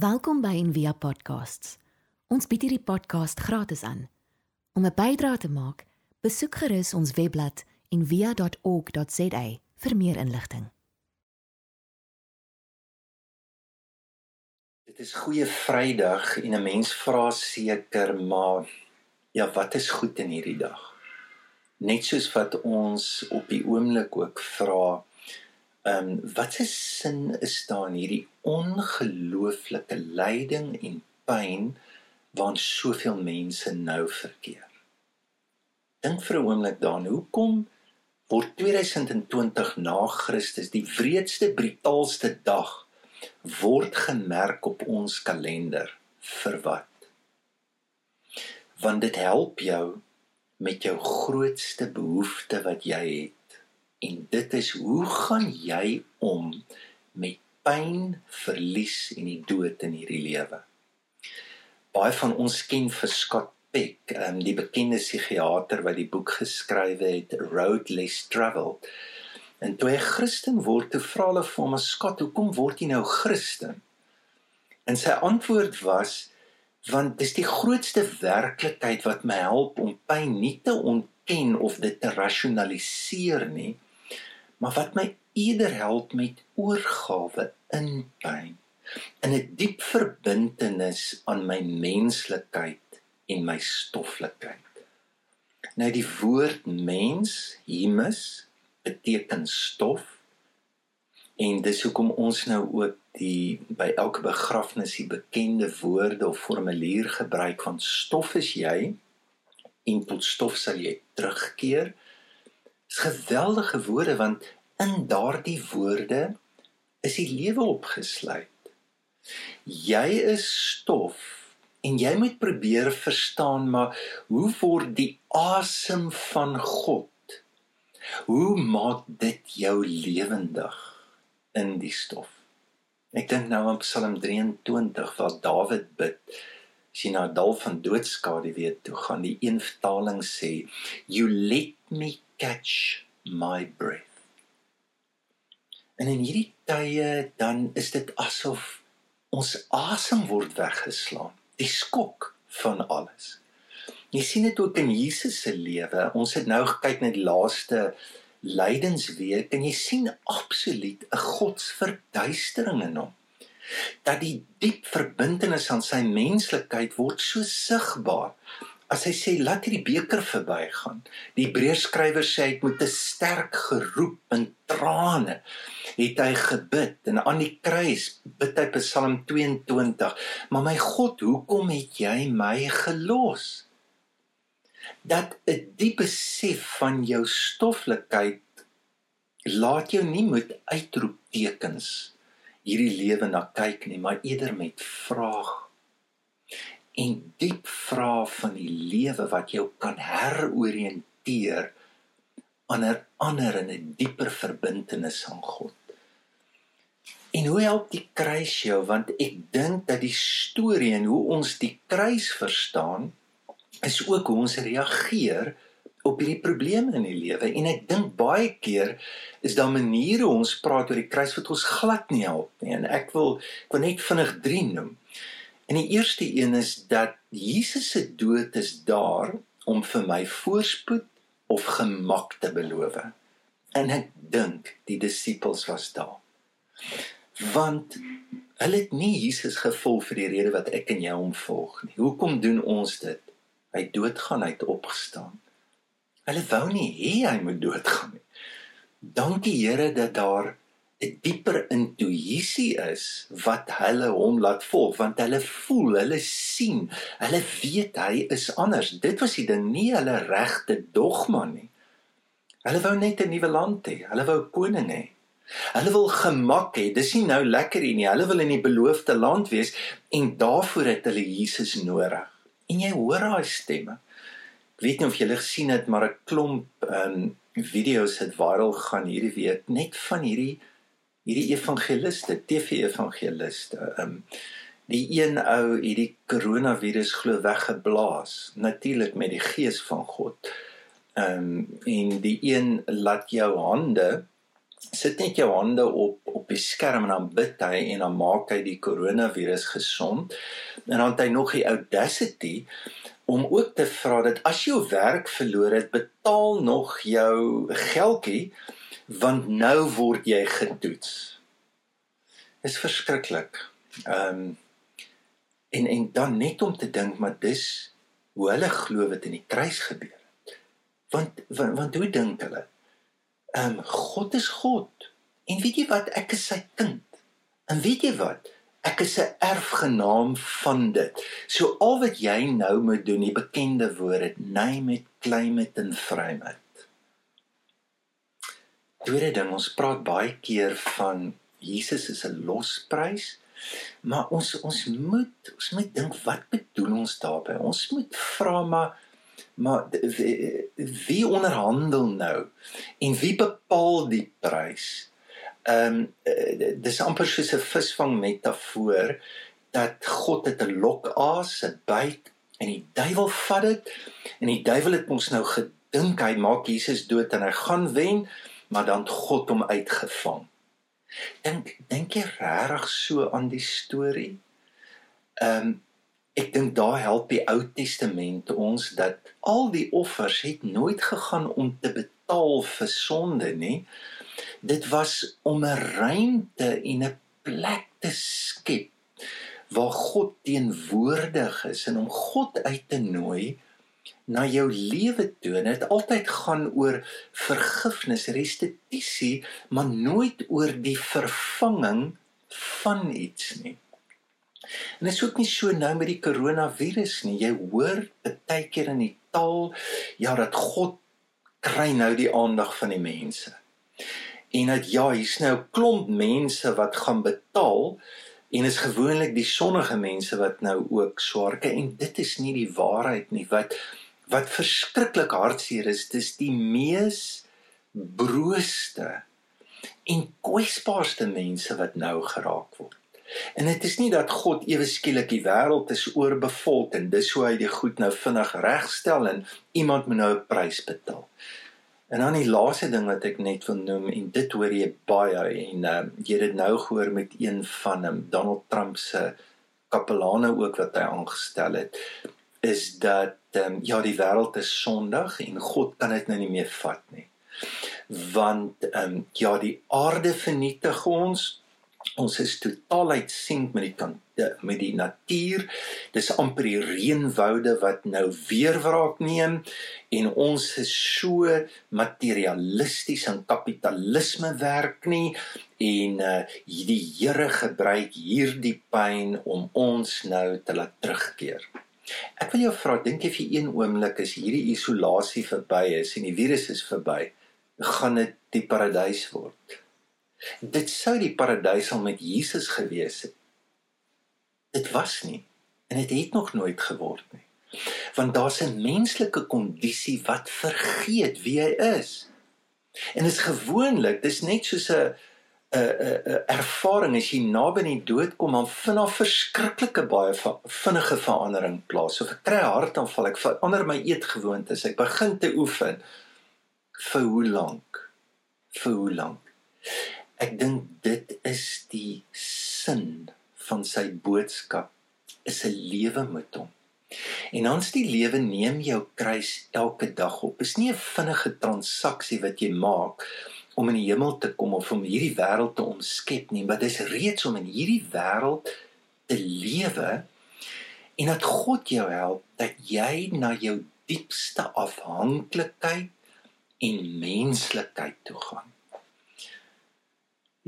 Welkom by Envia Podcasts. Ons bied hierdie podcast gratis aan. Om 'n bydrae te maak, besoek gerus ons webblad en via.org.za vir meer inligting. Dit is goeie Vrydag en 'n mens vra seker maar ja, wat is goed in hierdie dag? Net soos wat ons op die oomblik ook vra, ehm um, wat se sin is daar in hierdie ongelooflike lyding en pyn waarin soveel mense nou verkeer? Dink vir 'n oomblik daaraan, hoekom word 2020 na Christus die wreedste brutaalste dag word gemerk op ons kalender vir wat want dit help jou met jou grootste behoefte wat jy het en dit is hoe gaan jy om met pyn, verlies en die dood in hierdie lewe. Baie van ons ken vir Scott Peck, um, die bekende psigiater wat die boek geskryf het Road Less Traveled. En toe hy Christen word, toe vra hulle vir hom: "Skat, hoekom word jy nou Christen?" En sy antwoord was: "Want dis die grootste werklikheid wat my help om pyn nie te ontken of dit te rasionaliseer nie, maar wat my eerder help met oorgawe in pyn." in 'n diep verbintenis aan my menslikheid en my stoflikheid. Nou die woord mens, humus, beteken stof. En dis hoekom ons nou ook die by elke begrafnis die bekende woorde of formulier gebruik van stof is jy en tot stof sal jy terugkeer. Dis geweldige woorde want in daardie woorde is die lewe opgesluit. Jy is stof En jy moet probeer verstaan maar hoe word die asem van God? Hoe maak dit jou lewendig in die stof? Ek dink nou aan Psalm 23 waar Dawid bid. As jy na dal van doodskade weet toe gaan die een vertaling sê you let me catch my breath. En in hierdie tye dan is dit asof ons asem word weggeslaan die skok van alles. Jy sien dit ook in Jesus se lewe. Ons het nou gekyk na die laaste lydensweek en jy sien absoluut 'n godsverduistering in hom. Dat die diep verbintenis aan sy menslikheid word so sigbaar as hy sê laat hierdie beker verbygaan. Die Hebreërskrywer sê hy moet 'n sterk geroep in trane het hy gebid en aan die kruis bid hy Psalm 22. Maar my God, hoekom het jy my gelos? Dat 'n diep besef van jou stoflikheid laat jou nie met uitroeptekens hierdie lewe na kyk nie, maar eerder met vrae en diep vrae van die lewe wat jou kan heroriënteer aan 'n ander en 'n dieper verbintenis aan God. En hoe help die kruis jou want ek dink dat die storie en hoe ons die kruis verstaan is ook hoe ons reageer op hierdie probleme in die lewe en ek dink baie keer is daar maniere ons praat oor die kruis wat ons glad nie help nie en ek wil ek wil net vinnig 3 noem. En die eerste een is dat Jesus se dood is daar om vir my voorspoed of gemak te beloof. En ek dink die disippels was daar. Want hulle het nie Jesus gevolg vir die rede wat ek en jy hom volg nie. Hoekom doen ons dit? Hy doodgaan uit opgestaan. Hulle wou nie hê hy moet doodgaan nie. Dankie Here dat daar 'n dieper intuïsie is wat hulle hom laat volg want hulle voel, hulle sien, hulle weet hy is anders. Dit was die ding, nie hulle regte dogma nie. Hulle wou net 'n nuwe land hê. Hulle wou koning hê. Hulle wil gemak hê. Dis nie nou lekker hier nie. Hulle wil in die beloofde land wees en daarvoor het hulle Jesus nodig. En jy hoor daai stemme. Ek weet nie of julle gesien het maar 'n klomp um, video's het viral gaan hierdie week net van hierdie hierdie evangeliste, TV-evangeliste, ehm um, die een ou hierdie koronavirus glo weggeblaas, natuurlik met die gees van God. Ehm um, en die een laat jou hande sit net jou hande op op die skerm en dan bid hy en dan maak hy die koronavirus gesond. En dan het hy nog die audacity om ook te vra dat as jou werk verloor het, betaal nog jou geldjie want nou word jy getoets. Dit is verskriklik. Ehm um, en en dan net om te dink maar dis hoe hulle glo wat in die kruis gebeur het. Want want, want hoe dink hulle? Ehm um, God is God. En weet jy wat? Ek is sy kind. En weet jy wat? Ek is 'n erfgenaam van dit. So al wat jy nou moet doen, die bekende woord, name it, claim it en frame it. Tweede ding, ons praat baie keer van Jesus is 'n losprys. Maar ons ons moet ons moet dink wat bedoel ons daarmee? Ons moet vra maar maar wie, onderhandel nou en wie bepaal die prys? Ehm um, dis amper soos 'n visvang metafoor dat God het 'n lokaas, 'n byt en die duiwel vat dit en die duiwel het ons nou gedink hy maak Jesus dood en hy gaan wen, maar dan God hom uitgevang. Dink dink jy regtig so aan die storie? Ehm um, ek dink daar help die Ou Testament ons dat al die offers het nooit gegaan om te betaal vir sonde nie. Dit was om 'n ruimte en 'n plek te skep waar God teenwoordig is en om God uit te nooi na jou lewe toe. En dit altyd gaan oor vergifnis, restituisie, maar nooit oor die vervanging van iets nie. En dit is ook nie so nou met die koronavirus nie. Jy hoor baie keer in die taal ja dat God kry nou die aandag van die mense. En dat ja, hier's nou 'n klomp mense wat gaan betaal en is gewoonlik die sonnige mense wat nou ook swaar kry en dit is nie die waarheid nie. Wat wat verskriklik hartseer is, dis die mees brooste en kwesbaarste mense wat nou geraak word. En dit is nie dat God ewe skielik die wêreld is oorbevolk en dis hoe hy die goed nou vinnig regstel en iemand moet nou 'n prys betaal. En dan die laaste ding wat ek net wil noem en dit hoor jy baie en uh, jy het dit nou gehoor met een van um, Donald Trump se kapelane ook wat hy aangestel het is dat um, ja die wêreld is sondig en God kan dit nou nie meer vat nie. Want ehm um, ja die aarde vernietig ons. Ons is totaal uitsink met die met die natuur. Dis amper die reënwoude wat nou weer wraak neem en ons is so materialisties en kapitalisme werk nie en uh die Here gebruik hierdie pyn om ons nou te laat terugkeer. Ek wil jou vra, dink jy vir een oomblik as hierdie isolasie verby is en die virus is verby, gaan dit die paradys word? Dit sou die paradys al met Jesus gewees het. Dit was nie en dit het, het nog nooit geword nie. Want daar's 'n menslike kondisie wat vergeet wie hy is. En dit is gewoonlik, dis net soos 'n 'n 'n ervaring as jy naby aan die dood kom, dan vind daar verskriklike baie vinnige verandering plaas. So ek kry hartaanval, ek verander my eetgewoontes, ek begin te oefen. Vir hoe lank? Vir hoe lank? Ek dink dit is die sin van sy boodskap is 'n lewe met hom. En ons die lewe neem jou kruis elke dag op. Is nie 'n vinnige transaksie wat jy maak om in die hemel te kom of om hierdie wêreld te omskep nie, maar dis reeds om in hierdie wêreld te lewe en dat God jou help dat jy na jou diepste afhanklikheid en menslikheid toe gaan.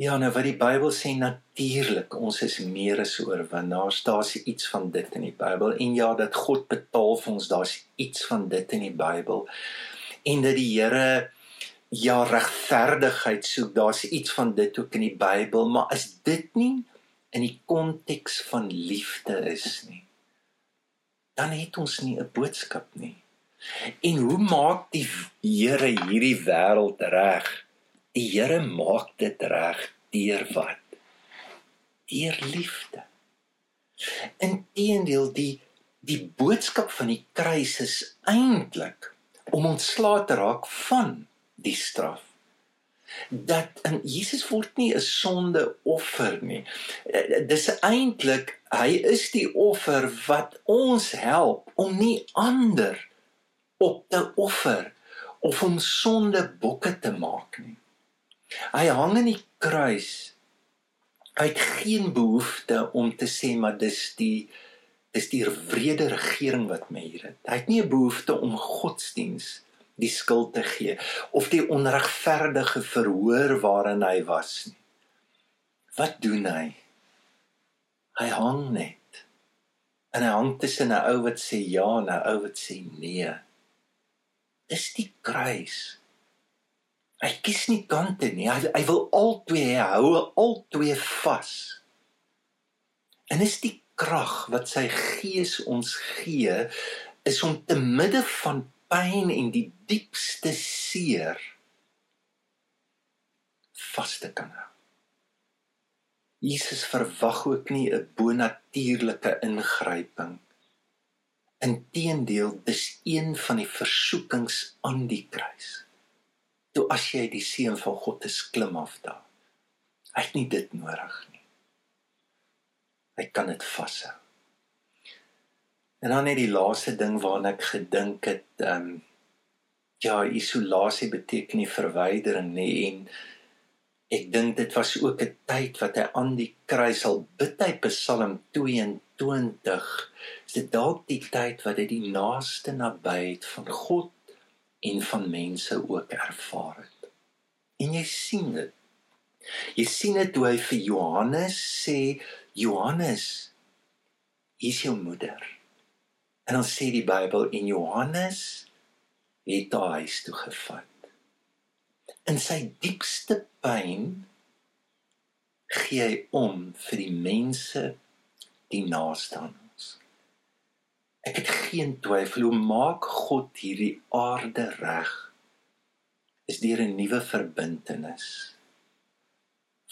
Ja, nou wat die Bybel sê natuurlik, ons is meer as oorwinnaars. Daar's iets van dit in die Bybel en ja, dat God betaal vir ons, daar's iets van dit in die Bybel. En dat die Here ja regverdigheid soek daar's iets van dit ook in die Bybel maar is dit nie in die konteks van liefde is nie dan het ons nie 'n boodskap nie. En hoe maak die Here hierdie wêreld reg? Die Here maak dit reg deur wat? Deur liefde. Inteendeel die die boodskap van die kruis is eintlik om ontslae te raak van die straf. dat in Jesus word nie 'n sondeoffer nie. Eh, dis eintlik hy is die offer wat ons help om nie ander op te offer of om sondebokke te maak nie. Hy hang in die kruis. Het geen behoefte om te sê maar dis die dis die wrede regering wat my hier het. Hy het nie 'n behoefte om godsdiens die skuld te gee of die onregverdige verhoor waarin hy was nie. Wat doen hy? Hy hang net. En hy hang tussen 'n ou wat sê ja en 'n ou wat sê nee. Dis die kruis. Hy kies nie kante nie. Hy, hy wil albei hou, albei vas. En is die krag wat sy gees ons gee is om te midde van pyn en die diepste seer vas te kan hou. Jesus verwag ook nie 'n bonatuurlike ingryping. Inteendeel, dis een van die versoekings aan die kruis. Toe as jy die seun van God is klim af daar. Hy het nie dit nodig nie. Hy kan dit vashou. En dan net die laaste ding waarna ek gedink het, ehm um, ja, isolasie beteken nie verwydering nie en ek dink dit was ook 'n tyd wat hy aan die kruis al bid hy Psalm 22. Is dit dalk die tyd wat hy die naaste nabyheid van God en van mense ook ervaar het. En jy sien dit. Jy sien dit toe hy vir Johannes sê, Johannes, hier is jou moeder. En dan sê die Bybel en Johannes het haar huis toe gevat. In sy diepste pyn gee hy om vir die mense die naaste aan ons. Ek het geen twyfel hoe maak God hierdie aarde reg is deur 'n nuwe verbintenis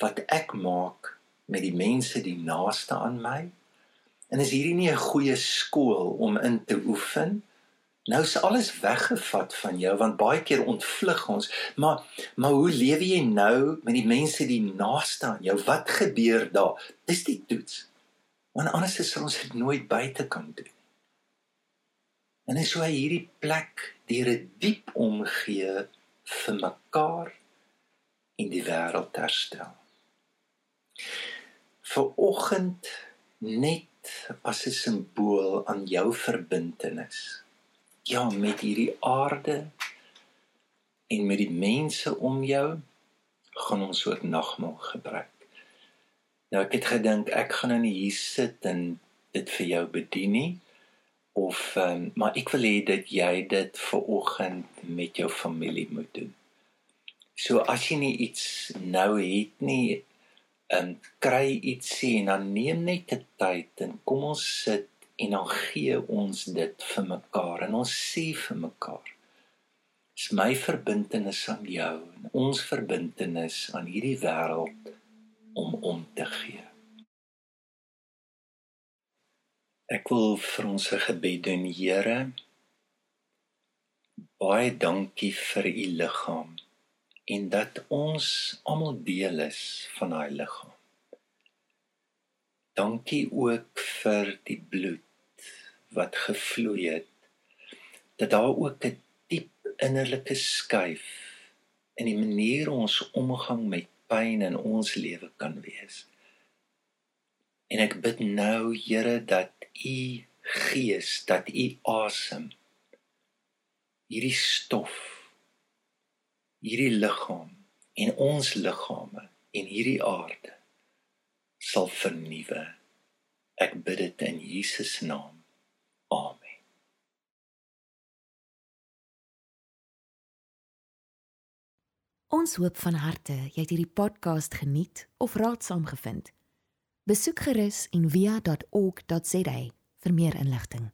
wat ek maak met die mense die naaste aan my En is hierdie nie 'n goeie skool om in te oefen? Nou is alles weggevat van jou want baie keer ontvlug ons. Maar maar hoe lewe jy nou met die mense die naaste aan jou? Wat gebeur daar? Dis die toets. Want anders is ons dit nooit buite kan doen. En is so hy hierdie plek deur 'n die diep omgee vir mekaar in die wêreld herstel. Vir oggend net as 'n simbool aan jou verbintenis. Ja, met hierdie aarde en met die mense om jou gaan ons ook nagmaal gebruik. Nou ek het gedink ek gaan nou nie hier sit en dit vir jou bedien nie of um, maar ek wil hê dat jy dit ver oggend met jou familie moet doen. So as jy nie iets nou het nie, en kry iets sê en dan neem net 'n tyd en kom ons sit en dan gee ons dit vir mekaar en ons sê vir mekaar is my verbintenis aan jou en ons verbintenis aan hierdie wêreld om om te gee? Ek wil vir ons 'n gebed doen Here. Baie dankie vir u liggaam en dat ons almal deel is van daai liggaam. Dankie ook vir die bloed wat gevloei het. Dat daar ook 'n diep innerlike skuif in die manier ons omgang met pyn in ons lewe kan wees. En ek bid nou, Here, dat U Gees, dat U asem hierdie stof hierdie liggaam en ons liggame en hierdie aarde sal vernuwe. Ek bid dit in Jesus naam. Amen. Ons hoop van harte jy het hierdie podcast geniet of raadsaam gevind. Besoek gerus en via.ok.za vir meer inligting.